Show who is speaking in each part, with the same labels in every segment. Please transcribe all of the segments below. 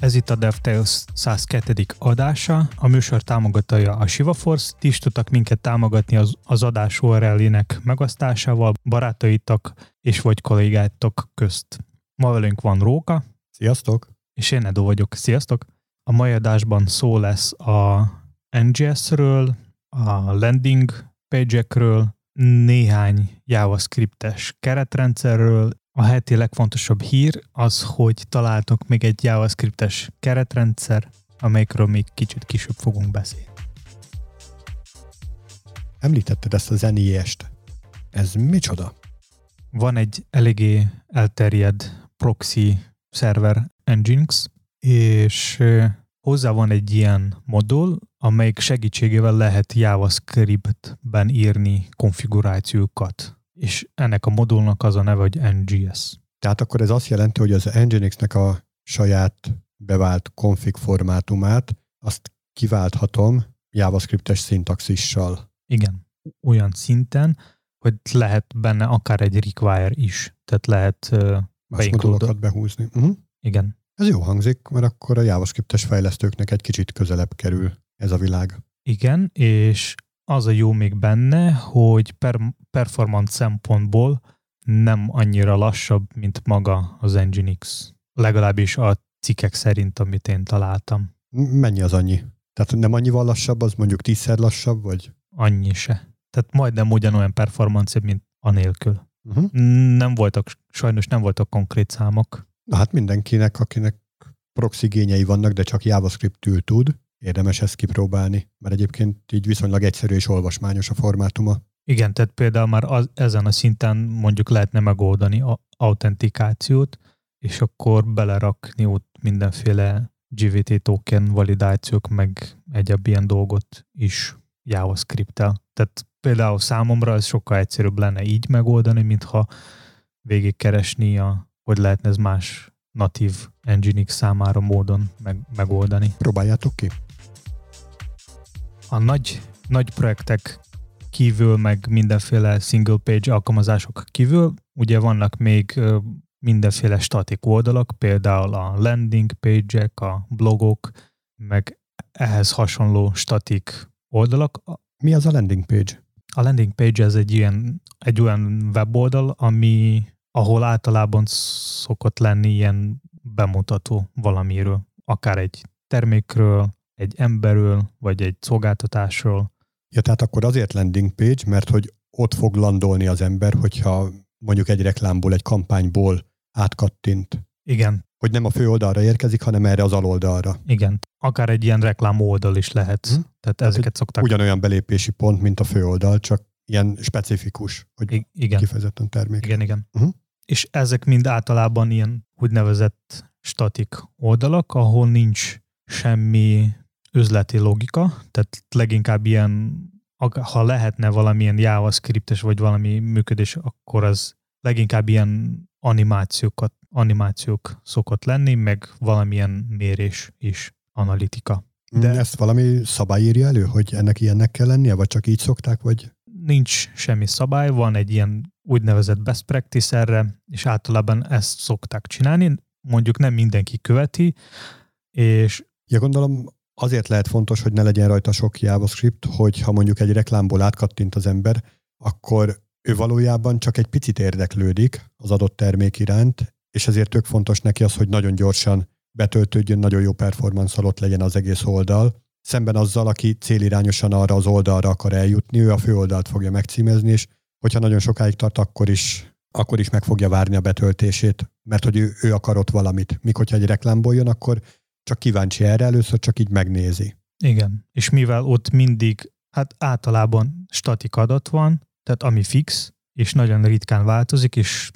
Speaker 1: Ez itt a DevTales 102. adása. A műsor támogatója a ShivaForce. Ti is tudtak minket támogatni az, az adás URL-ének megosztásával barátaitok és vagy kollégátok közt. Ma velünk van Róka.
Speaker 2: Sziasztok!
Speaker 1: És én Edo vagyok. Sziasztok! A mai adásban szó lesz a NGS-ről, a landing page-ekről, néhány JavaScript-es keretrendszerről, a heti legfontosabb hír az, hogy találtok még egy JavaScript-es keretrendszer, amelyikről még kicsit később fogunk beszélni.
Speaker 2: Említetted ezt az NIS-t. Ez micsoda?
Speaker 1: Van egy eléggé elterjed proxy szerver Nginx, és hozzá van egy ilyen modul, amelyik segítségével lehet JavaScript-ben írni konfigurációkat és ennek a modulnak az a neve, hogy NGS.
Speaker 2: Tehát akkor ez azt jelenti, hogy az Nginx-nek a saját bevált config formátumát, azt kiválthatom JavaScript-es szintaxissal.
Speaker 1: Igen, olyan szinten, hogy lehet benne akár egy require is, tehát lehet uh,
Speaker 2: Más modulokat behúzni. Uh-huh.
Speaker 1: Igen.
Speaker 2: Ez jó hangzik, mert akkor a JavaScript-es fejlesztőknek egy kicsit közelebb kerül ez a világ.
Speaker 1: Igen, és az a jó még benne, hogy per, performance szempontból nem annyira lassabb, mint maga az Nginx. Legalábbis a cikkek szerint, amit én találtam.
Speaker 2: Mennyi az annyi? Tehát nem annyival lassabb, az mondjuk tízszer lassabb, vagy?
Speaker 1: Annyi se. Tehát majdnem ugyanolyan performance, mint anélkül. Uh-huh. Nem voltak, sajnos nem voltak konkrét számok.
Speaker 2: Hát mindenkinek, akinek proxy igényei vannak, de csak JavaScript-ül tud, érdemes ezt kipróbálni, mert egyébként így viszonylag egyszerű és olvasmányos a formátuma.
Speaker 1: Igen, tehát például már az, ezen a szinten mondjuk lehetne megoldani a autentikációt, és akkor belerakni ott mindenféle GVT token validációk, meg egyéb ilyen dolgot is JavaScript-tel. Tehát például számomra ez sokkal egyszerűbb lenne így megoldani, mintha végigkeresni, a, hogy lehetne ez más natív Nginx számára módon meg, megoldani.
Speaker 2: Próbáljátok ki
Speaker 1: a nagy, nagy projektek kívül, meg mindenféle single page alkalmazások kívül, ugye vannak még mindenféle statik oldalak, például a landing page-ek, a blogok, meg ehhez hasonló statik oldalak.
Speaker 2: Mi az a landing page?
Speaker 1: A landing page ez egy, ilyen, egy olyan weboldal, ami, ahol általában szokott lenni ilyen bemutató valamiről, akár egy termékről, egy emberről, vagy egy szolgáltatásról.
Speaker 2: Ja, tehát akkor azért landing page, mert hogy ott fog landolni az ember, hogyha mondjuk egy reklámból, egy kampányból átkattint.
Speaker 1: Igen.
Speaker 2: Hogy nem a fő oldalra érkezik, hanem erre az aloldalra.
Speaker 1: Igen. Akár egy ilyen reklám oldal is lehet. Hm? Tehát ezeket hát, szokták.
Speaker 2: Ugyanolyan belépési pont, mint a fő oldal, csak ilyen specifikus, hogy I- igen. kifejezetten termék.
Speaker 1: Igen, igen. Uh-huh. És ezek mind általában ilyen úgynevezett statik oldalak, ahol nincs semmi üzleti logika, tehát leginkább ilyen, ha lehetne valamilyen JavaScriptes vagy valami működés, akkor az leginkább ilyen animációkat, animációk szokott lenni, meg valamilyen mérés is, analitika.
Speaker 2: De ezt valami szabály írja elő, hogy ennek ilyennek kell lennie, vagy csak így szokták, vagy?
Speaker 1: Nincs semmi szabály, van egy ilyen úgynevezett best practice erre, és általában ezt szokták csinálni, mondjuk nem mindenki követi, és
Speaker 2: Ja, gondolom azért lehet fontos, hogy ne legyen rajta sok JavaScript, hogy ha mondjuk egy reklámból átkattint az ember, akkor ő valójában csak egy picit érdeklődik az adott termék iránt, és ezért tök fontos neki az, hogy nagyon gyorsan betöltődjön, nagyon jó performance alatt legyen az egész oldal. Szemben azzal, aki célirányosan arra az oldalra akar eljutni, ő a fő oldalt fogja megcímezni, és hogyha nagyon sokáig tart, akkor is, akkor is meg fogja várni a betöltését, mert hogy ő, ő akar ott valamit. Míg hogyha egy reklámból jön, akkor csak kíváncsi erre, először csak így megnézi.
Speaker 1: Igen, és mivel ott mindig, hát általában statik adat van, tehát ami fix, és nagyon ritkán változik, és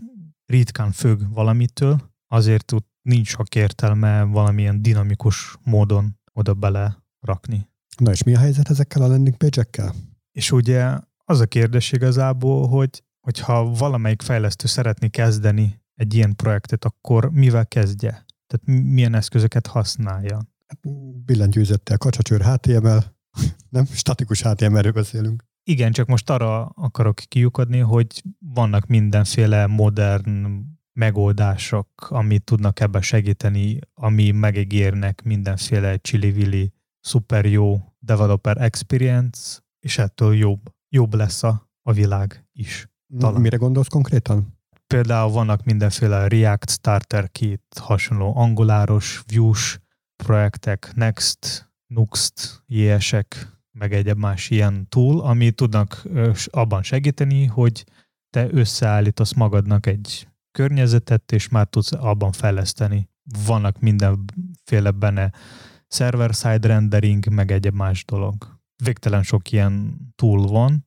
Speaker 1: ritkán függ valamitől, azért ott nincs sok értelme valamilyen dinamikus módon oda bele rakni.
Speaker 2: Na és mi a helyzet ezekkel a landing page-ekkel?
Speaker 1: És ugye az a kérdés igazából, hogy hogyha valamelyik fejlesztő szeretné kezdeni egy ilyen projektet, akkor mivel kezdje? Tehát milyen eszközöket használja?
Speaker 2: Hát billentyűzettel, kacsacsőr HTML, nem? Statikus HTML-ről beszélünk.
Speaker 1: Igen, csak most arra akarok kiukadni, hogy vannak mindenféle modern megoldások, amit tudnak ebbe segíteni, ami megígérnek mindenféle csili szuper jó developer experience, és ettől jobb, jobb lesz a, a világ is.
Speaker 2: Talán. Mire gondolsz konkrétan?
Speaker 1: Például vannak mindenféle React Starter Kit, hasonló anguláros, views projektek, Next, Nuxt, JS-ek, meg egyéb más ilyen tool, ami tudnak abban segíteni, hogy te összeállítasz magadnak egy környezetet, és már tudsz abban fejleszteni. Vannak mindenféle benne server-side rendering, meg egyéb más dolog. Végtelen sok ilyen tool van.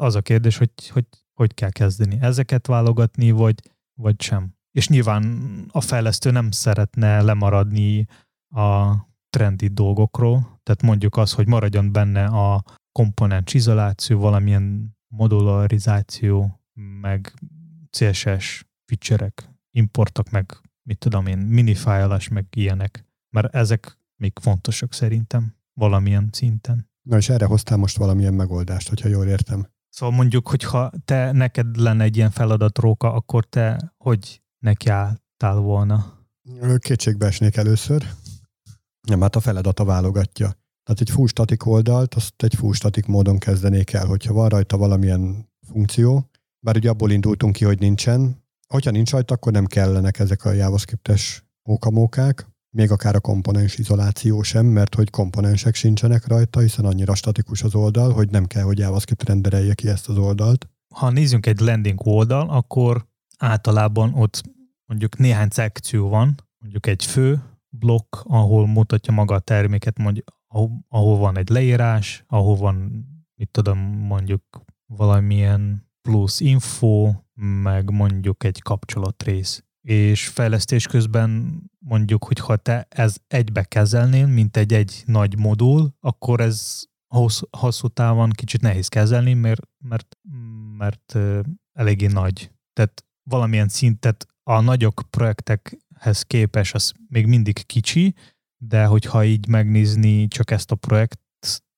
Speaker 1: Az a kérdés, hogy hogy, hogy kell kezdeni. Ezeket válogatni, vagy, vagy sem. És nyilván a fejlesztő nem szeretne lemaradni a trendi dolgokról, tehát mondjuk az, hogy maradjon benne a komponens izoláció, valamilyen modularizáció, meg CSS feature-ek, importok, meg mit tudom én, minifájlás, meg ilyenek. Mert ezek még fontosak szerintem valamilyen szinten.
Speaker 2: Na és erre hoztál most valamilyen megoldást, hogyha jól értem.
Speaker 1: Szóval mondjuk, hogyha te neked lenne egy ilyen feladat róka, akkor te hogy nekiálltál volna?
Speaker 2: Kétségbe esnék először. Nem, hát a feladata válogatja. Tehát egy full static oldalt, azt egy full static módon kezdenék el, hogyha van rajta valamilyen funkció, bár ugye abból indultunk ki, hogy nincsen, hogyha nincs rajta, akkor nem kellenek ezek a JavaScript-es mókamókák, még akár a komponens izoláció sem, mert hogy komponensek sincsenek rajta, hiszen annyira statikus az oldal, hogy nem kell, hogy JavaScript renderelje ki ezt az oldalt.
Speaker 1: Ha nézzünk egy landing oldal, akkor általában ott mondjuk néhány szekció van, mondjuk egy fő blokk, ahol mutatja maga a terméket, mondjuk, ahol van egy leírás, ahol van, mit tudom, mondjuk valamilyen plusz info, meg mondjuk egy kapcsolatrész. És fejlesztés közben mondjuk, hogy ha te ez egybe kezelnél, mint egy egy nagy modul, akkor ez hosszú, hosszú távon kicsit nehéz kezelni, mert, mert, mert eléggé nagy. Tehát valamilyen szintet a nagyok projektekhez képes az még mindig kicsi, de hogyha így megnézni csak ezt a projekt,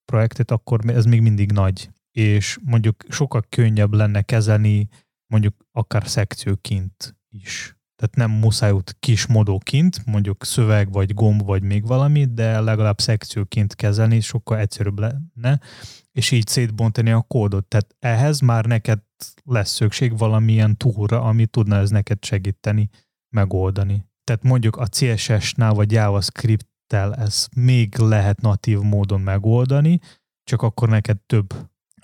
Speaker 1: projektet, akkor ez még mindig nagy és mondjuk sokkal könnyebb lenne kezelni mondjuk akár szekcióként is. Tehát nem muszáj ott kis modóként, mondjuk szöveg, vagy gomb, vagy még valami, de legalább szekcióként kezelni sokkal egyszerűbb lenne, és így szétbontani a kódot. Tehát ehhez már neked lesz szükség valamilyen túlra, ami tudna ez neked segíteni, megoldani. Tehát mondjuk a CSS-nál vagy JavaScript-tel ez még lehet natív módon megoldani, csak akkor neked több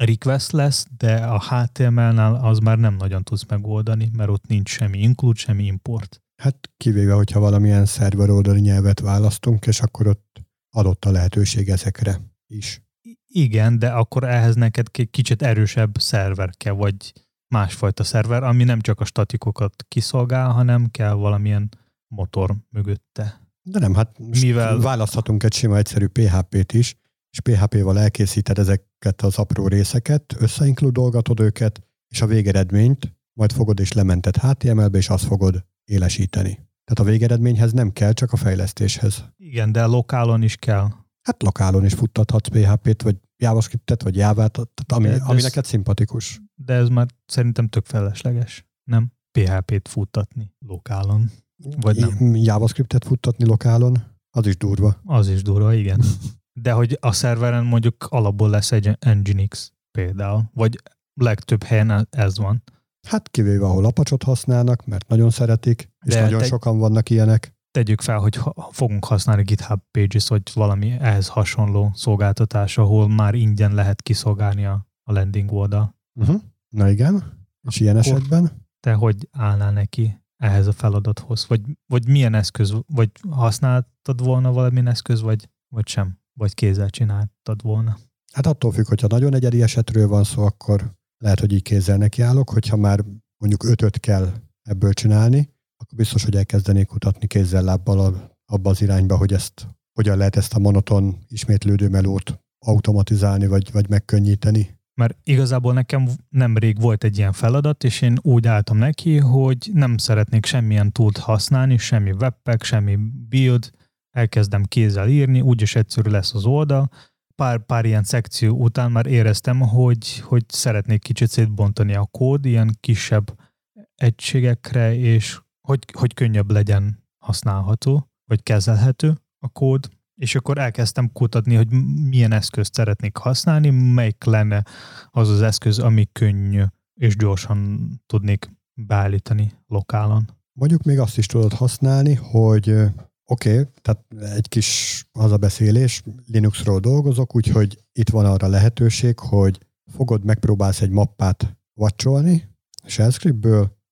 Speaker 1: request lesz, de a HTML-nál az már nem nagyon tudsz megoldani, mert ott nincs semmi include, semmi import.
Speaker 2: Hát kivéve, hogyha valamilyen szerver oldali nyelvet választunk, és akkor ott adott a lehetőség ezekre is.
Speaker 1: Igen, de akkor ehhez neked kicsit erősebb szerver kell, vagy másfajta szerver, ami nem csak a statikokat kiszolgál, hanem kell valamilyen motor mögötte.
Speaker 2: De nem, hát Mivel... választhatunk egy sima egyszerű PHP-t is, és PHP-val elkészíted ezeket az apró részeket, összeinkludolgatod őket, és a végeredményt majd fogod és lemented HTML-be, és azt fogod élesíteni. Tehát a végeredményhez nem kell, csak a fejlesztéshez.
Speaker 1: Igen, de lokálon is kell.
Speaker 2: Hát lokálon is futtathatsz PHP-t, vagy JavaScript-et, vagy Java-t, ami, de, ami neked szimpatikus.
Speaker 1: De ez már szerintem tök felesleges, nem? PHP-t futtatni lokálon. Vagy nem?
Speaker 2: JavaScript-et futtatni lokálon, az is durva.
Speaker 1: Az is durva, igen. de hogy a szerveren mondjuk alapból lesz egy Nginx például, vagy legtöbb helyen ez van.
Speaker 2: Hát kivéve, ahol apacsot használnak, mert nagyon szeretik, és de nagyon te, sokan vannak ilyenek.
Speaker 1: Tegyük fel, hogy fogunk használni GitHub Pages, vagy valami ehhez hasonló szolgáltatás, ahol már ingyen lehet kiszolgálni a, a landing oldal.
Speaker 2: Uh-huh. Na igen, és ilyen esetben?
Speaker 1: Te hogy állnál neki ehhez a feladathoz? Vagy, vagy milyen eszköz, vagy használtad volna valamilyen eszköz, vagy, vagy sem? Vagy kézzel csináltad volna?
Speaker 2: Hát attól függ, hogyha nagyon egyedi esetről van szó, akkor lehet, hogy így kézzel nekiállok, hogyha már mondjuk ötöt kell ebből csinálni, akkor biztos, hogy elkezdenék kutatni kézzel lábbal abba az irányba, hogy ezt hogyan lehet ezt a monoton ismétlődő melót automatizálni, vagy, vagy megkönnyíteni.
Speaker 1: Mert igazából nekem nemrég volt egy ilyen feladat, és én úgy álltam neki, hogy nem szeretnék semmilyen túlt használni, semmi webpack, semmi build, elkezdem kézzel írni, úgyis egyszerű lesz az oldal, pár, pár ilyen szekció után már éreztem, hogy, hogy szeretnék kicsit szétbontani a kód ilyen kisebb egységekre, és hogy, hogy könnyebb legyen használható, vagy kezelhető a kód, és akkor elkezdtem kutatni, hogy milyen eszközt szeretnék használni, melyik lenne az az eszköz, ami könnyű és gyorsan tudnék beállítani lokálon.
Speaker 2: Mondjuk még azt is tudod használni, hogy oké, okay, tehát egy kis hazabeszélés, Linuxról dolgozok, úgyhogy itt van arra lehetőség, hogy fogod, megpróbálsz egy mappát vacsolni shell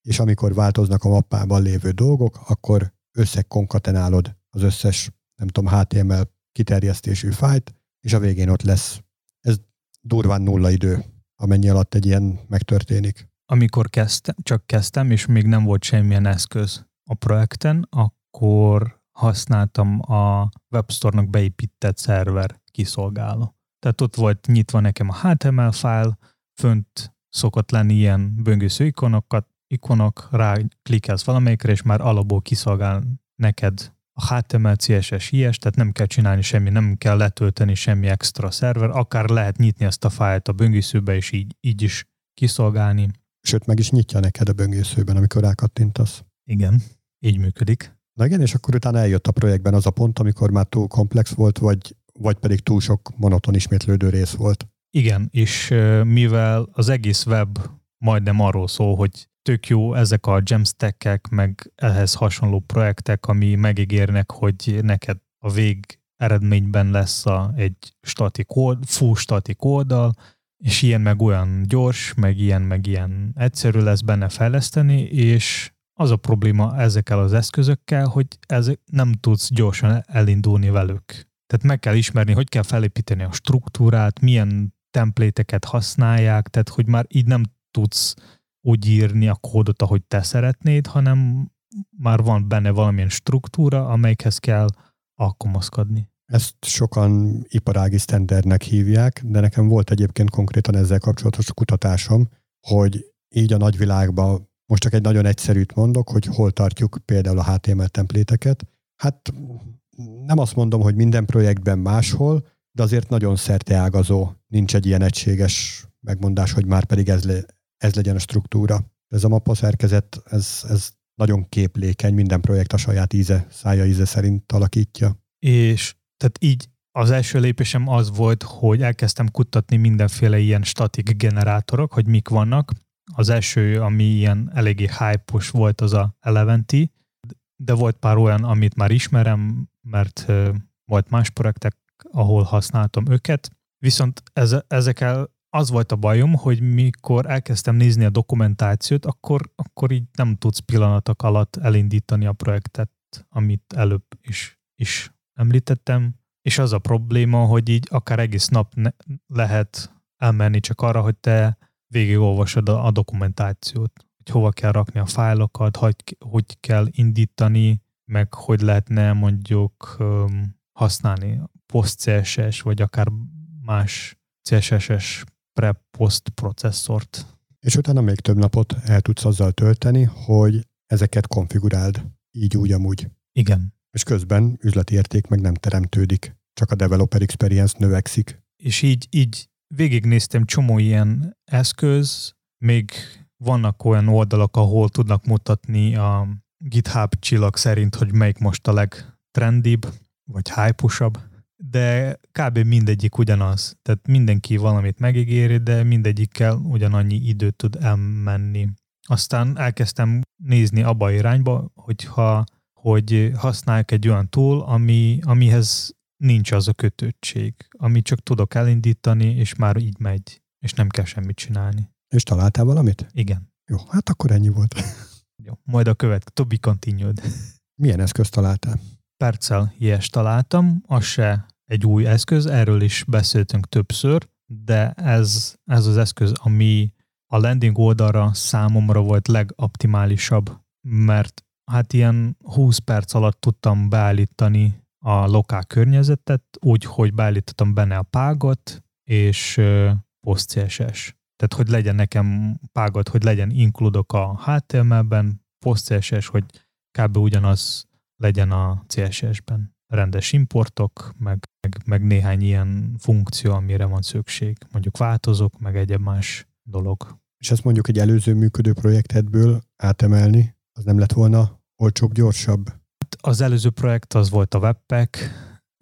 Speaker 2: és amikor változnak a mappában lévő dolgok, akkor összekonkatenálod az összes, nem tudom, HTML kiterjesztésű fájt, és a végén ott lesz. Ez durván nulla idő, amennyi alatt egy ilyen megtörténik.
Speaker 1: Amikor kezdtem, csak kezdtem, és még nem volt semmilyen eszköz a projekten, akkor használtam a webstore-nak beépített szerver kiszolgáló. Tehát ott volt nyitva nekem a HTML file, fönt szokott lenni ilyen böngésző ikonokat, ikonok, rá klikkelsz valamelyikre, és már alapból kiszolgál neked a HTML, CSS, IS, tehát nem kell csinálni semmi, nem kell letölteni semmi extra szerver, akár lehet nyitni ezt a fájlt a böngészőbe, és így, így is kiszolgálni.
Speaker 2: Sőt, meg is nyitja neked a böngészőben, amikor rákattintasz.
Speaker 1: Igen, így működik.
Speaker 2: Na igen, és akkor utána eljött a projektben az a pont, amikor már túl komplex volt, vagy, vagy pedig túl sok monoton ismétlődő rész volt.
Speaker 1: Igen, és mivel az egész web majdnem arról szól, hogy tök jó ezek a jamstackek, meg ehhez hasonló projektek, ami megígérnek, hogy neked a vég eredményben lesz a, egy statik old, full statik oldal, és ilyen meg olyan gyors, meg ilyen meg ilyen egyszerű lesz benne fejleszteni, és az a probléma ezekkel az eszközökkel, hogy ez nem tudsz gyorsan elindulni velük. Tehát meg kell ismerni, hogy kell felépíteni a struktúrát, milyen templéteket használják, tehát hogy már így nem tudsz úgy írni a kódot, ahogy te szeretnéd, hanem már van benne valamilyen struktúra, amelyikhez kell alkalmazkodni.
Speaker 2: Ezt sokan iparági standardnek hívják, de nekem volt egyébként konkrétan ezzel kapcsolatos kutatásom, hogy így a nagyvilágban most csak egy nagyon egyszerűt mondok, hogy hol tartjuk például a HTML templéteket. Hát nem azt mondom, hogy minden projektben máshol, de azért nagyon ágazó. Nincs egy ilyen egységes megmondás, hogy már pedig ez, le, ez legyen a struktúra. Ez a mappa szerkezet, ez, ez nagyon képlékeny, minden projekt a saját íze, szája íze szerint alakítja.
Speaker 1: És tehát így az első lépésem az volt, hogy elkezdtem kutatni mindenféle ilyen statik generátorok, hogy mik vannak. Az első, ami ilyen eléggé hype volt, az a Eleventy, de volt pár olyan, amit már ismerem, mert volt más projektek, ahol használtam őket. Viszont ez, ezekkel az volt a bajom, hogy mikor elkezdtem nézni a dokumentációt, akkor, akkor így nem tudsz pillanatok alatt elindítani a projektet, amit előbb is, is említettem. És az a probléma, hogy így akár egész nap ne, lehet elmenni csak arra, hogy te végigolvasod a, a dokumentációt, hogy hova kell rakni a fájlokat, hogy, hogy kell indítani, meg hogy lehetne mondjuk um, használni post-CSS, vagy akár más CSS-es pre-post processzort.
Speaker 2: És utána még több napot el tudsz azzal tölteni, hogy ezeket konfiguráld, így úgy amúgy.
Speaker 1: Igen.
Speaker 2: És közben üzleti érték meg nem teremtődik, csak a developer experience növekszik.
Speaker 1: És így, így végignéztem csomó ilyen eszköz, még vannak olyan oldalak, ahol tudnak mutatni a GitHub csillag szerint, hogy melyik most a legtrendibb, vagy hype de kb. mindegyik ugyanaz. Tehát mindenki valamit megígéri, de mindegyikkel ugyanannyi időt tud elmenni. Aztán elkezdtem nézni abba irányba, hogyha hogy használják egy olyan tool, ami, amihez nincs az a kötöttség, ami csak tudok elindítani, és már így megy, és nem kell semmit csinálni.
Speaker 2: És találtál valamit?
Speaker 1: Igen.
Speaker 2: Jó, hát akkor ennyi volt.
Speaker 1: Jó, majd a követ, to be continued.
Speaker 2: Milyen eszközt találtál?
Speaker 1: Perccel ilyes találtam, az se egy új eszköz, erről is beszéltünk többször, de ez, ez az eszköz, ami a landing oldalra számomra volt legoptimálisabb, mert hát ilyen 20 perc alatt tudtam beállítani a lokál környezetet, úgy, hogy beállítottam benne a págot, és PostCSS. Tehát, hogy legyen nekem págot, hogy legyen inkludok a HTML-ben, PostCSS, hogy kb. ugyanaz legyen a CSS-ben. rendes importok, meg, meg, meg néhány ilyen funkció, amire van szükség. Mondjuk változók, meg egyéb más dolog.
Speaker 2: És ezt mondjuk egy előző működő projektedből átemelni, az nem lett volna olcsóbb, gyorsabb?
Speaker 1: Az előző projekt az volt a webpack,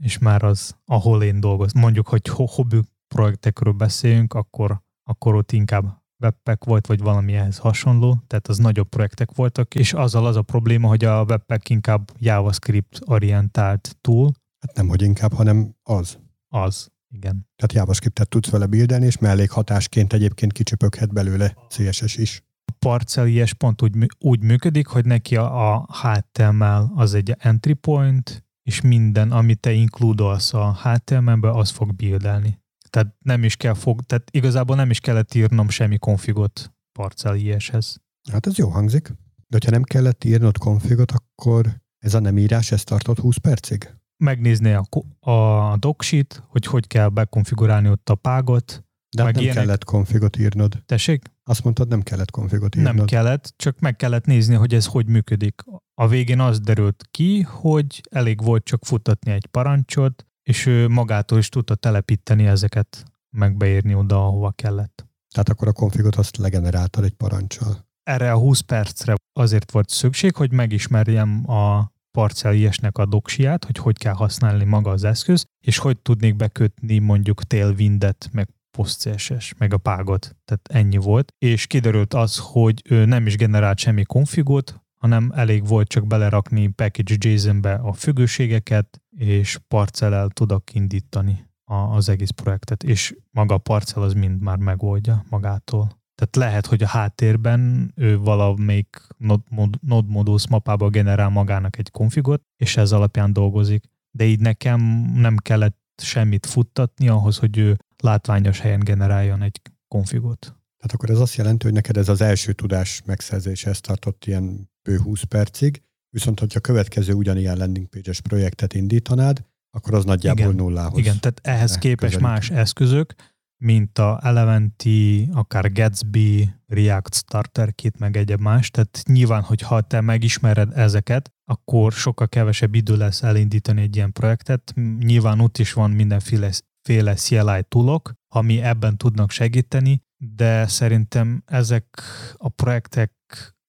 Speaker 1: és már az, ahol én dolgozom. Mondjuk, hogy hobbi projektekről beszéljünk, akkor, akkor ott inkább webpack volt, vagy valami ehhez hasonló, tehát az nagyobb projektek voltak, és azzal az a probléma, hogy a webpack inkább JavaScript orientált tool.
Speaker 2: Hát nem, hogy inkább, hanem az.
Speaker 1: Az, igen.
Speaker 2: Tehát JavaScriptet tudsz vele bildelni, és mellékhatásként egyébként kicsöpöghet belőle CSS is.
Speaker 1: A Parcel.js pont úgy, úgy működik, hogy neki a, a HTML az egy entry point, és minden, amit te inkludolsz a HTML-be, az fog bildelni. Tehát nem is kell fog, tehát igazából nem is kellett írnom semmi konfigot Parcel IS-hez.
Speaker 2: Hát ez jó hangzik. De ha nem kellett írnod konfigot, akkor ez a nem írás, ez tartott 20 percig?
Speaker 1: Megnézni a, a docsit, hogy hogy kell bekonfigurálni ott a págot.
Speaker 2: De hát nem ilyenek. kellett konfigot írnod.
Speaker 1: Tessék?
Speaker 2: Azt mondtad, nem kellett konfigot írnod.
Speaker 1: Nem kellett, csak meg kellett nézni, hogy ez hogy működik. A végén az derült ki, hogy elég volt csak futatni egy parancsot, és ő magától is tudta telepíteni ezeket, megbeírni oda, ahova kellett.
Speaker 2: Tehát akkor a konfigot azt legeneráltad egy parancsal.
Speaker 1: Erre a 20 percre azért volt szükség, hogy megismerjem a parcelliesnek a doksiát, hogy hogy kell használni maga az eszköz, és hogy tudnék bekötni mondjuk Tailwindet, meg PostCSS, meg a págot. Tehát ennyi volt. És kiderült az, hogy ő nem is generált semmi konfigot, hanem elég volt csak belerakni package JSON-be a függőségeket, és parcellel tudok indítani az egész projektet, és maga a parcell az mind már megoldja magától. Tehát lehet, hogy a háttérben ő valamelyik node modus mapába generál magának egy konfigot, és ez alapján dolgozik. De így nekem nem kellett semmit futtatni ahhoz, hogy ő látványos helyen generáljon egy konfigot.
Speaker 2: Tehát akkor ez azt jelenti, hogy neked ez az első tudás megszerzése, ez tartott ilyen bő 20 percig, viszont hogyha a következő ugyanilyen landing page-es projektet indítanád, akkor az nagyjából
Speaker 1: igen,
Speaker 2: nullához.
Speaker 1: Igen, tehát ehhez képes közelít. más eszközök, mint a Elementy, akár Gatsby, React Starter Kit, meg egyéb más. Tehát nyilván, hogyha te megismered ezeket, akkor sokkal kevesebb idő lesz elindítani egy ilyen projektet. Nyilván ott is van mindenféle féle CLI toolok, ami ebben tudnak segíteni, de szerintem ezek a projektek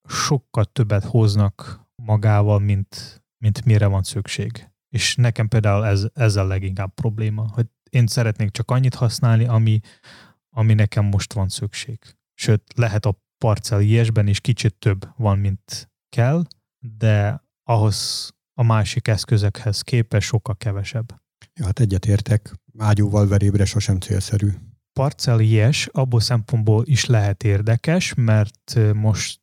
Speaker 1: sokkal többet hoznak magával, mint, mint mire van szükség. És nekem például ez, ez a leginkább probléma, hogy én szeretnék csak annyit használni, ami, ami nekem most van szükség. Sőt, lehet a parcel ilyesben is kicsit több van, mint kell, de ahhoz a másik eszközekhez képest sokkal kevesebb.
Speaker 2: Ja, hát egyetértek, ágyúval verébre sosem célszerű.
Speaker 1: Parcel ilyes abból szempontból is lehet érdekes, mert most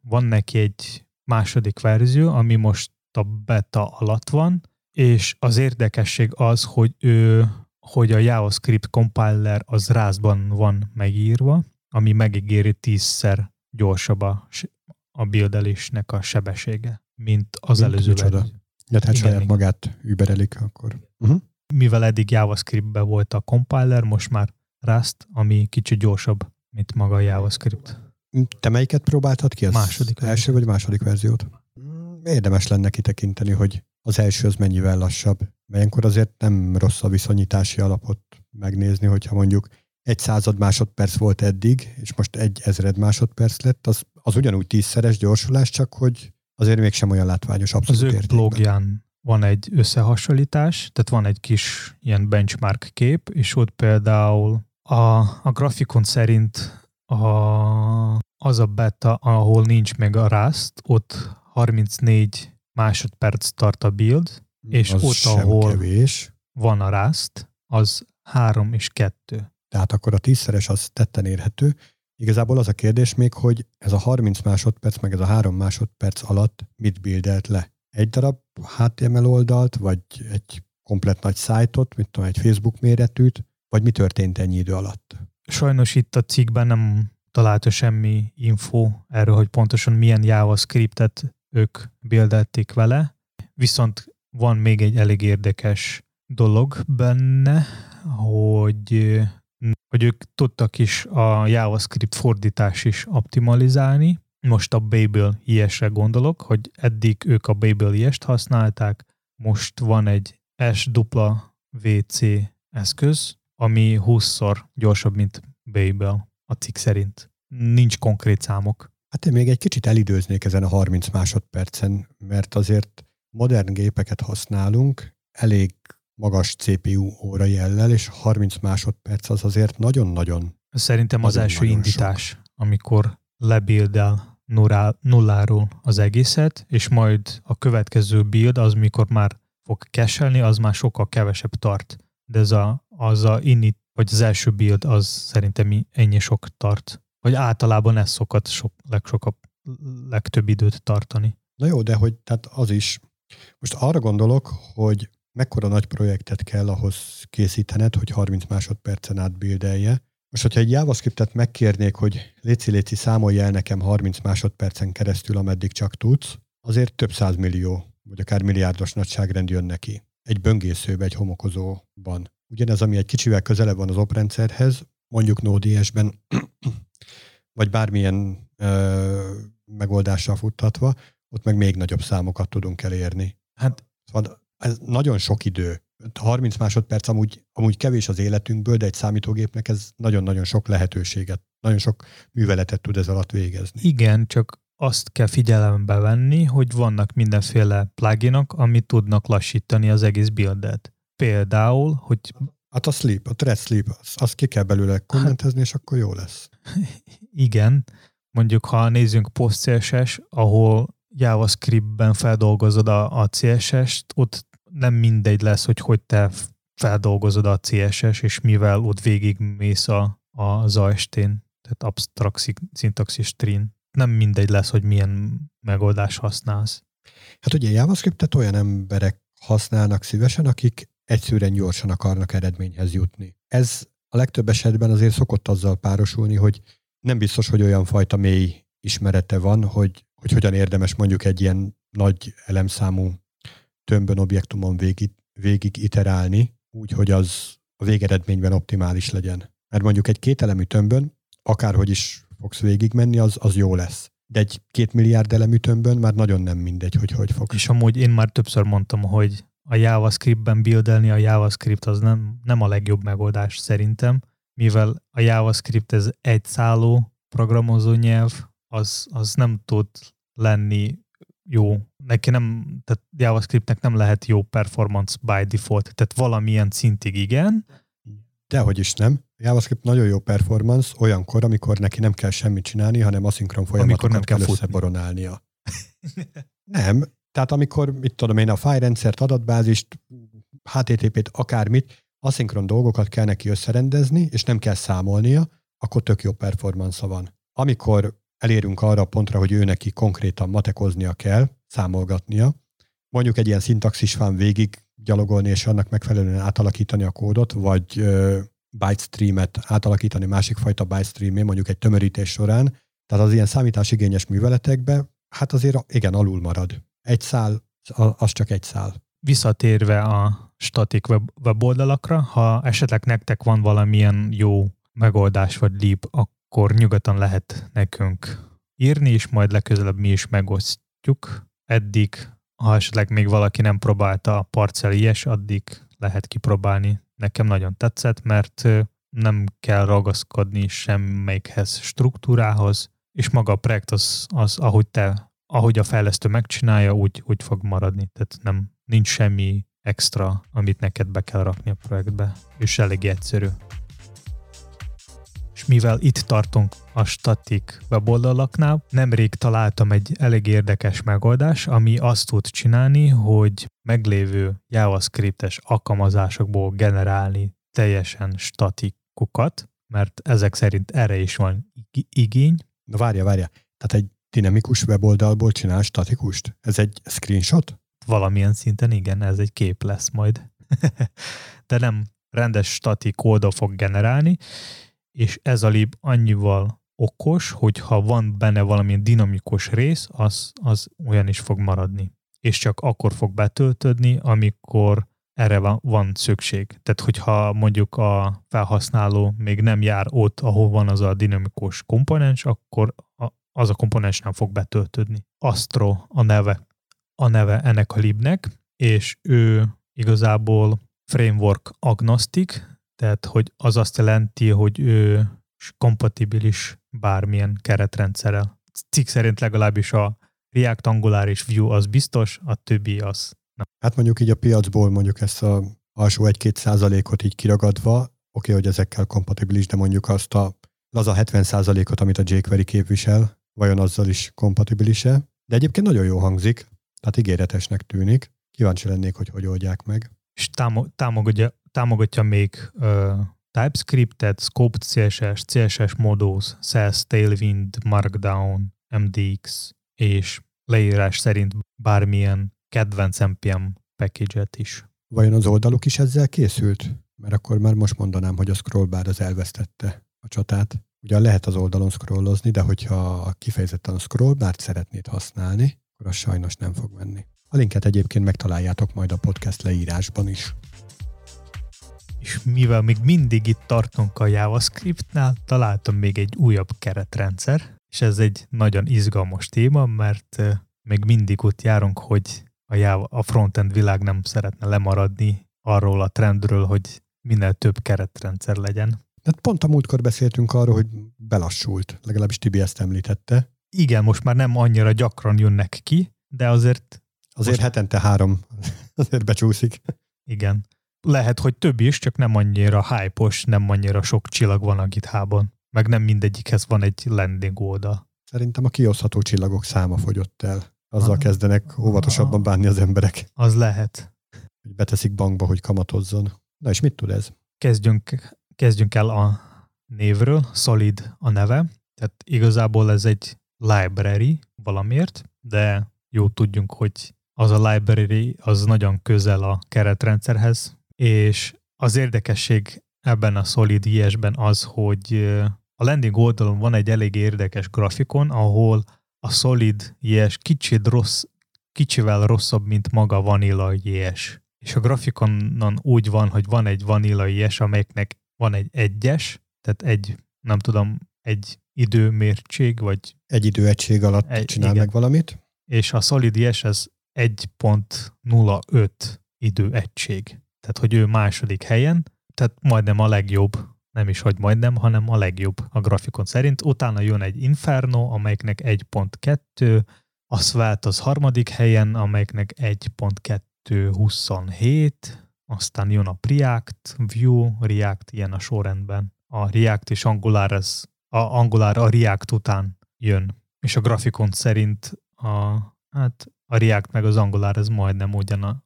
Speaker 1: van neki egy második verzió, ami most a beta alatt van, és az érdekesség az, hogy ő, hogy a JavaScript compiler az rázban van megírva, ami megígéri tízszer gyorsabb a, a buildelésnek a sebessége, mint az mint előző verzió.
Speaker 2: Ja, tehát igen, saját igen. magát überelik akkor.
Speaker 1: Uh-huh. Mivel eddig JavaScriptben volt a compiler, most már Rust, ami kicsit gyorsabb, mint maga a JavaScript.
Speaker 2: Te melyiket próbáltad ki? Az
Speaker 1: második.
Speaker 2: Első vagy második verziót? Mm, érdemes lenne kitekinteni, hogy az első az mennyivel lassabb. Melyenkor azért nem rossz a viszonyítási alapot megnézni, hogyha mondjuk egy század másodperc volt eddig, és most egy ezred másodperc lett, az, az ugyanúgy tízszeres gyorsulás, csak hogy azért mégsem olyan látványos abszolút Az
Speaker 1: ő blogján van egy összehasonlítás, tehát van egy kis ilyen benchmark kép, és ott például a, a grafikon szerint a, az a beta, ahol nincs meg a Rust, ott 34 másodperc tart a build, és az ott, ahol kevés. van a Rust, az 3 és 2.
Speaker 2: Tehát akkor a tízszeres az tetten érhető. Igazából az a kérdés még, hogy ez a 30 másodperc, meg ez a 3 másodperc alatt mit buildelt le? Egy darab HTML oldalt, vagy egy komplet nagy szájtot, mit tudom, egy Facebook méretűt, vagy mi történt ennyi idő alatt?
Speaker 1: Sajnos itt a cikkben nem találta semmi info erről, hogy pontosan milyen JavaScriptet ők bildelték vele, viszont van még egy elég érdekes dolog benne, hogy, hogy ők tudtak is a JavaScript fordítás is optimalizálni. Most a Babel is gondolok, hogy eddig ők a Babel is használták, most van egy SWC eszköz, ami 20-szor gyorsabb, mint Babel a cikk szerint. Nincs konkrét számok.
Speaker 2: Hát én még egy kicsit elidőznék ezen a 30 másodpercen, mert azért modern gépeket használunk, elég magas CPU óra jellel, és 30 másodperc az azért nagyon-nagyon
Speaker 1: Szerintem az első indítás, sok. amikor lebildel nulláról az egészet, és majd a következő build az, mikor már fog keselni, az már sokkal kevesebb tart. De ez a, az a init, vagy az első build, az szerintem ennyi sok tart. Vagy általában ez szokott sok, legsokabb, legtöbb időt tartani.
Speaker 2: Na jó, de hogy tehát az is. Most arra gondolok, hogy mekkora nagy projektet kell ahhoz készítened, hogy 30 másodpercen át bildelje. Most, hogyha egy JavaScriptet megkérnék, hogy léci léci számolj el nekem 30 másodpercen keresztül, ameddig csak tudsz, azért több millió, vagy akár milliárdos nagyságrend jön neki. Egy böngészőbe, egy homokozóban. Ugyanez, ami egy kicsivel közelebb van az oprendszerhez, mondjuk Node.js-ben, vagy bármilyen ö, megoldással futtatva, ott meg még nagyobb számokat tudunk elérni. Hát szóval ez nagyon sok idő. 30 másodperc amúgy, amúgy kevés az életünkből, de egy számítógépnek ez nagyon-nagyon sok lehetőséget, nagyon sok műveletet tud ez alatt végezni.
Speaker 1: Igen, csak azt kell figyelembe venni, hogy vannak mindenféle pluginok, amit tudnak lassítani az egész buildet. Például, hogy...
Speaker 2: Hát a sleep, a thread sleep, azt az ki kell belőle kommentezni, és akkor jó lesz.
Speaker 1: Igen, mondjuk ha nézzünk post ahol JavaScript-ben feldolgozod a, a CSS-t, ott nem mindegy lesz, hogy hogy te feldolgozod a CSS, és mivel ott végig mész a, a ZAST-n, tehát abstract syntaxis trin. Nem mindegy lesz, hogy milyen megoldás használsz.
Speaker 2: Hát ugye JavaScript-et olyan emberek használnak szívesen, akik egyszerűen gyorsan akarnak eredményhez jutni. Ez a legtöbb esetben azért szokott azzal párosulni, hogy nem biztos, hogy olyan fajta mély ismerete van, hogy, hogy hogyan érdemes mondjuk egy ilyen nagy elemszámú tömbön, objektumon végig, végig iterálni, úgy, hogy az a végeredményben optimális legyen. Mert mondjuk egy kételemű tömbön, akárhogy is fogsz végigmenni, az, az jó lesz. De egy két milliárd elemű tömbön már nagyon nem mindegy, hogy hogy fog.
Speaker 1: És amúgy én már többször mondtam, hogy a JavaScript-ben buildelni a JavaScript az nem, nem a legjobb megoldás szerintem, mivel a JavaScript ez egy szálló programozó nyelv, az, az nem tud lenni jó, neki nem, tehát JavaScriptnek nem lehet jó performance by default, tehát valamilyen szintig igen.
Speaker 2: Dehogy is nem. JavaScript nagyon jó performance olyankor, amikor neki nem kell semmit csinálni, hanem aszinkron folyamatokat nem kell, kell összeboronálnia. nem. Tehát amikor, mit tudom én, a fájrendszert, adatbázist, HTTP-t, akármit, aszinkron dolgokat kell neki összerendezni, és nem kell számolnia, akkor tök jó performance van. Amikor elérünk arra a pontra, hogy ő neki konkrétan matekoznia kell, számolgatnia, mondjuk egy ilyen szintaxisfán végig gyalogolni, és annak megfelelően átalakítani a kódot, vagy uh, byte streamet átalakítani másik fajta byte streamé, mondjuk egy tömörítés során. Tehát az ilyen számításigényes műveletekbe, hát azért igen, alul marad. Egy szál, az csak egy szál.
Speaker 1: Visszatérve a statik web, weboldalakra, ha esetleg nektek van valamilyen jó megoldás vagy lib, akkor nyugodtan lehet nekünk írni, és majd legközelebb mi is megosztjuk. Eddig, ha esetleg még valaki nem próbálta a parcel ilyes, addig lehet kipróbálni. Nekem nagyon tetszett, mert nem kell ragaszkodni semmelyikhez struktúrához, és maga a projekt az, az ahogy te, ahogy a fejlesztő megcsinálja, úgy, úgy fog maradni. Tehát nem, nincs semmi extra, amit neked be kell rakni a projektbe, és elég egyszerű mivel itt tartunk a statik weboldalaknál, nemrég találtam egy elég érdekes megoldás, ami azt tud csinálni, hogy meglévő JavaScriptes alkalmazásokból generálni teljesen statikukat, mert ezek szerint erre is van igény.
Speaker 2: Na várja, várja. Tehát egy dinamikus weboldalból csinál statikust? Ez egy screenshot?
Speaker 1: Valamilyen szinten igen, ez egy kép lesz majd. De nem rendes statik oldal fog generálni, és ez a lib annyival okos, hogy ha van benne valami dinamikus rész, az, az olyan is fog maradni. És csak akkor fog betöltődni, amikor erre van, van szükség. Tehát, hogyha mondjuk a felhasználó még nem jár ott, ahol van az a dinamikus komponens, akkor a, az a komponens nem fog betöltődni. Astro a neve, a neve ennek a libnek, és ő igazából framework agnostik, tehát hogy az azt jelenti, hogy ő kompatibilis bármilyen keretrendszerrel. Cikk szerint legalábbis a React Angular és Vue az biztos, a többi az nem.
Speaker 2: Hát mondjuk így a piacból mondjuk ezt a alsó 1-2 százalékot így kiragadva, oké, okay, hogy ezekkel kompatibilis, de mondjuk azt a laza 70 százalékot, amit a jQuery képvisel, vajon azzal is kompatibilise. De egyébként nagyon jó hangzik, tehát ígéretesnek tűnik. Kíváncsi lennék, hogy hogy oldják meg.
Speaker 1: És támogatja, támogatja még uh, TypeScript-et, Scoped CSS, CSS Models, SAS, Tailwind, Markdown, MDX, és leírás szerint bármilyen kedvenc NPM package-et is.
Speaker 2: Vajon az oldaluk is ezzel készült? Mert akkor már most mondanám, hogy a scrollbar az elvesztette a csatát. Ugyan lehet az oldalon scrollozni, de hogyha kifejezetten a scrollbart szeretnéd használni, akkor az sajnos nem fog menni. A linket egyébként megtaláljátok majd a podcast leírásban is.
Speaker 1: És mivel még mindig itt tartunk a JavaScriptnál, találtam még egy újabb keretrendszer, és ez egy nagyon izgalmas téma, mert még mindig ott járunk, hogy a, Java, a frontend világ nem szeretne lemaradni arról a trendről, hogy minél több keretrendszer legyen.
Speaker 2: Hát pont a múltkor beszéltünk arról, hogy belassult, legalábbis Tibi ezt említette.
Speaker 1: Igen, most már nem annyira gyakran jönnek ki, de azért...
Speaker 2: Azért most... hetente három, azért becsúszik.
Speaker 1: Igen. Lehet, hogy több is, csak nem annyira hype nem annyira sok csillag van a github meg nem mindegyikhez van egy landing oldal.
Speaker 2: Szerintem a kiosztható csillagok száma fogyott el. Azzal ah, kezdenek óvatosabban bánni az emberek.
Speaker 1: Az lehet.
Speaker 2: Hogy beteszik bankba, hogy kamatozzon. Na és mit tud ez?
Speaker 1: Kezdjünk, kezdjünk el a névről. Solid a neve. Tehát igazából ez egy library valamiért, de jó tudjunk, hogy az a library az nagyon közel a keretrendszerhez, és az érdekesség ebben a Solid IS-ben az, hogy a landing oldalon van egy elég érdekes grafikon, ahol a Solid JS kicsit rossz, kicsivel rosszabb, mint maga Vanilla JS. És a grafikonon úgy van, hogy van egy Vanilla JS, amelyeknek van egy egyes, tehát egy, nem tudom, egy időmértség, vagy...
Speaker 2: Egy időegység alatt egy, csinál igen. meg valamit.
Speaker 1: És a Solid JS ez 1.05 időegység. Tehát, hogy ő második helyen, tehát majdnem a legjobb nem is hogy majdnem, hanem a legjobb a grafikon szerint. Utána jön egy Inferno, amelyiknek 1.2, a Svelte az harmadik helyen, amelyiknek 1.227, aztán jön a React, Vue, React ilyen a sorrendben. A React és Angular, ez, a Angular a React után jön. És a grafikon szerint a, hát a React meg az Angular ez majdnem ugyan a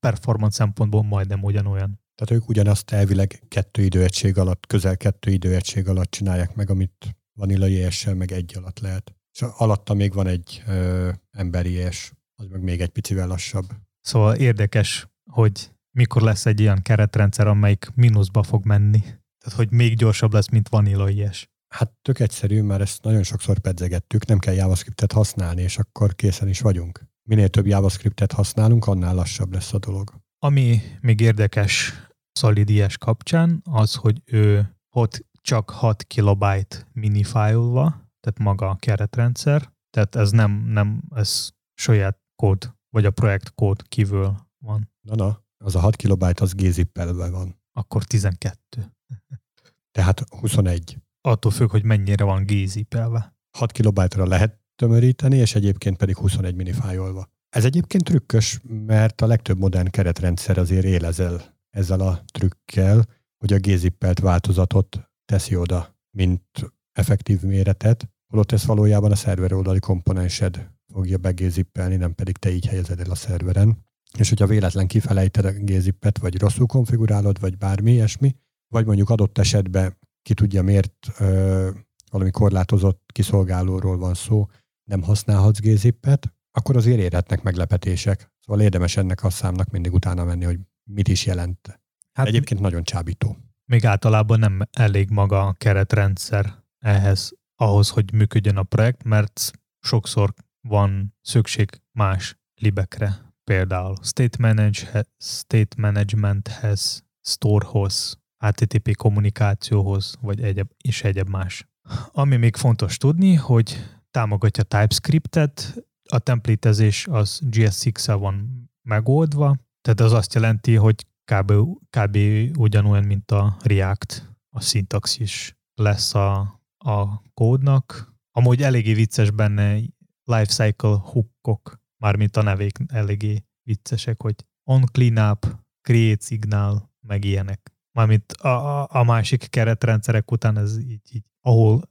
Speaker 1: performance szempontból majdnem ugyanolyan.
Speaker 2: Tehát ők ugyanazt elvileg kettő időegység alatt, közel kettő időegység alatt csinálják meg, amit vanilla js meg egy alatt lehet. És alatta még van egy ö, emberi és az meg még egy picivel lassabb.
Speaker 1: Szóval érdekes, hogy mikor lesz egy ilyen keretrendszer, amelyik mínuszba fog menni. Tehát, hogy még gyorsabb lesz, mint Vanilla JS.
Speaker 2: Hát tök egyszerű, mert ezt nagyon sokszor pedzegettük, nem kell JavaScriptet használni, és akkor készen is vagyunk. Minél több JavaScriptet használunk, annál lassabb lesz a dolog.
Speaker 1: Ami még érdekes SolidIS kapcsán, az, hogy ő ott csak 6 kilobyte minifájolva, tehát maga a keretrendszer, tehát ez nem, nem ez saját kód, vagy a projekt kód kívül van.
Speaker 2: Na, na, az a 6 kilobyte az gézippelve van.
Speaker 1: Akkor 12.
Speaker 2: Tehát 21.
Speaker 1: Attól függ, hogy mennyire van gézippelve.
Speaker 2: 6 kilobájtra lehet tömöríteni, és egyébként pedig 21 minifájolva. Ez egyébként trükkös, mert a legtöbb modern keretrendszer azért él ezzel, ezzel a trükkel, hogy a gézippelt változatot teszi oda, mint effektív méretet, holott ez valójában a szerver oldali komponensed fogja begézippelni, nem pedig te így helyezed el a szerveren. És hogyha véletlen kifelejted a gézippet, vagy rosszul konfigurálod, vagy bármi ilyesmi, vagy mondjuk adott esetben ki tudja miért ö, valami korlátozott kiszolgálóról van szó, nem használhatsz gézippet, akkor azért érhetnek meglepetések. Szóval érdemes ennek a számnak mindig utána menni, hogy mit is jelent. Hát Egyébként nagyon csábító.
Speaker 1: Még általában nem elég maga a keretrendszer ehhez, ahhoz, hogy működjön a projekt, mert sokszor van szükség más libekre, például state, manage, state managementhez, storehoz, HTTP kommunikációhoz, vagy egyeb, és egyeb más. Ami még fontos tudni, hogy támogatja TypeScriptet, a templétezés az GS6-el van megoldva, tehát az azt jelenti, hogy kb. kb. ugyanolyan, mint a React, a szintaxis lesz a, a kódnak. Amúgy eléggé vicces benne lifecycle hookok, mármint a nevék eléggé viccesek, hogy on cleanup, create signal, meg ilyenek. Mármint a, a, másik keretrendszerek után ez így, így, ahol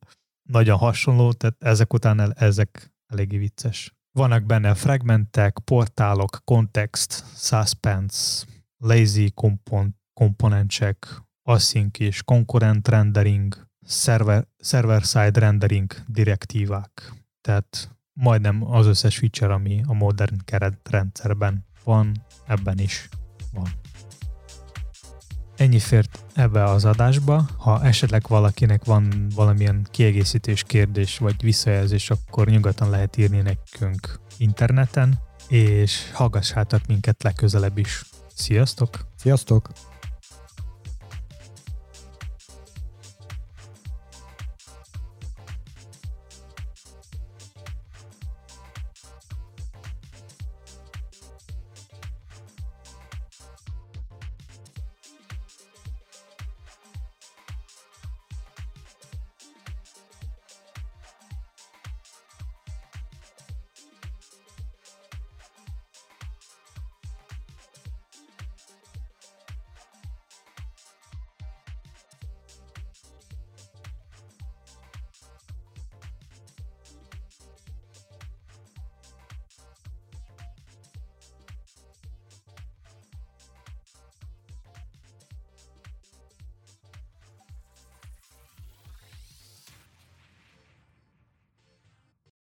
Speaker 1: nagyon hasonló, tehát ezek után el, ezek eléggé vicces. Vannak benne fragmentek, portálok, context, suspense, lazy kompon- komponensek, async és concurrent rendering, server, server-side rendering direktívák. Tehát majdnem az összes feature, ami a modern keretrendszerben van, ebben is van. Ennyi fért ebbe az adásba. Ha esetleg valakinek van valamilyen kiegészítés, kérdés vagy visszajelzés, akkor nyugodtan lehet írni nekünk interneten, és hallgassátok minket legközelebb is. Sziasztok!
Speaker 2: Sziasztok!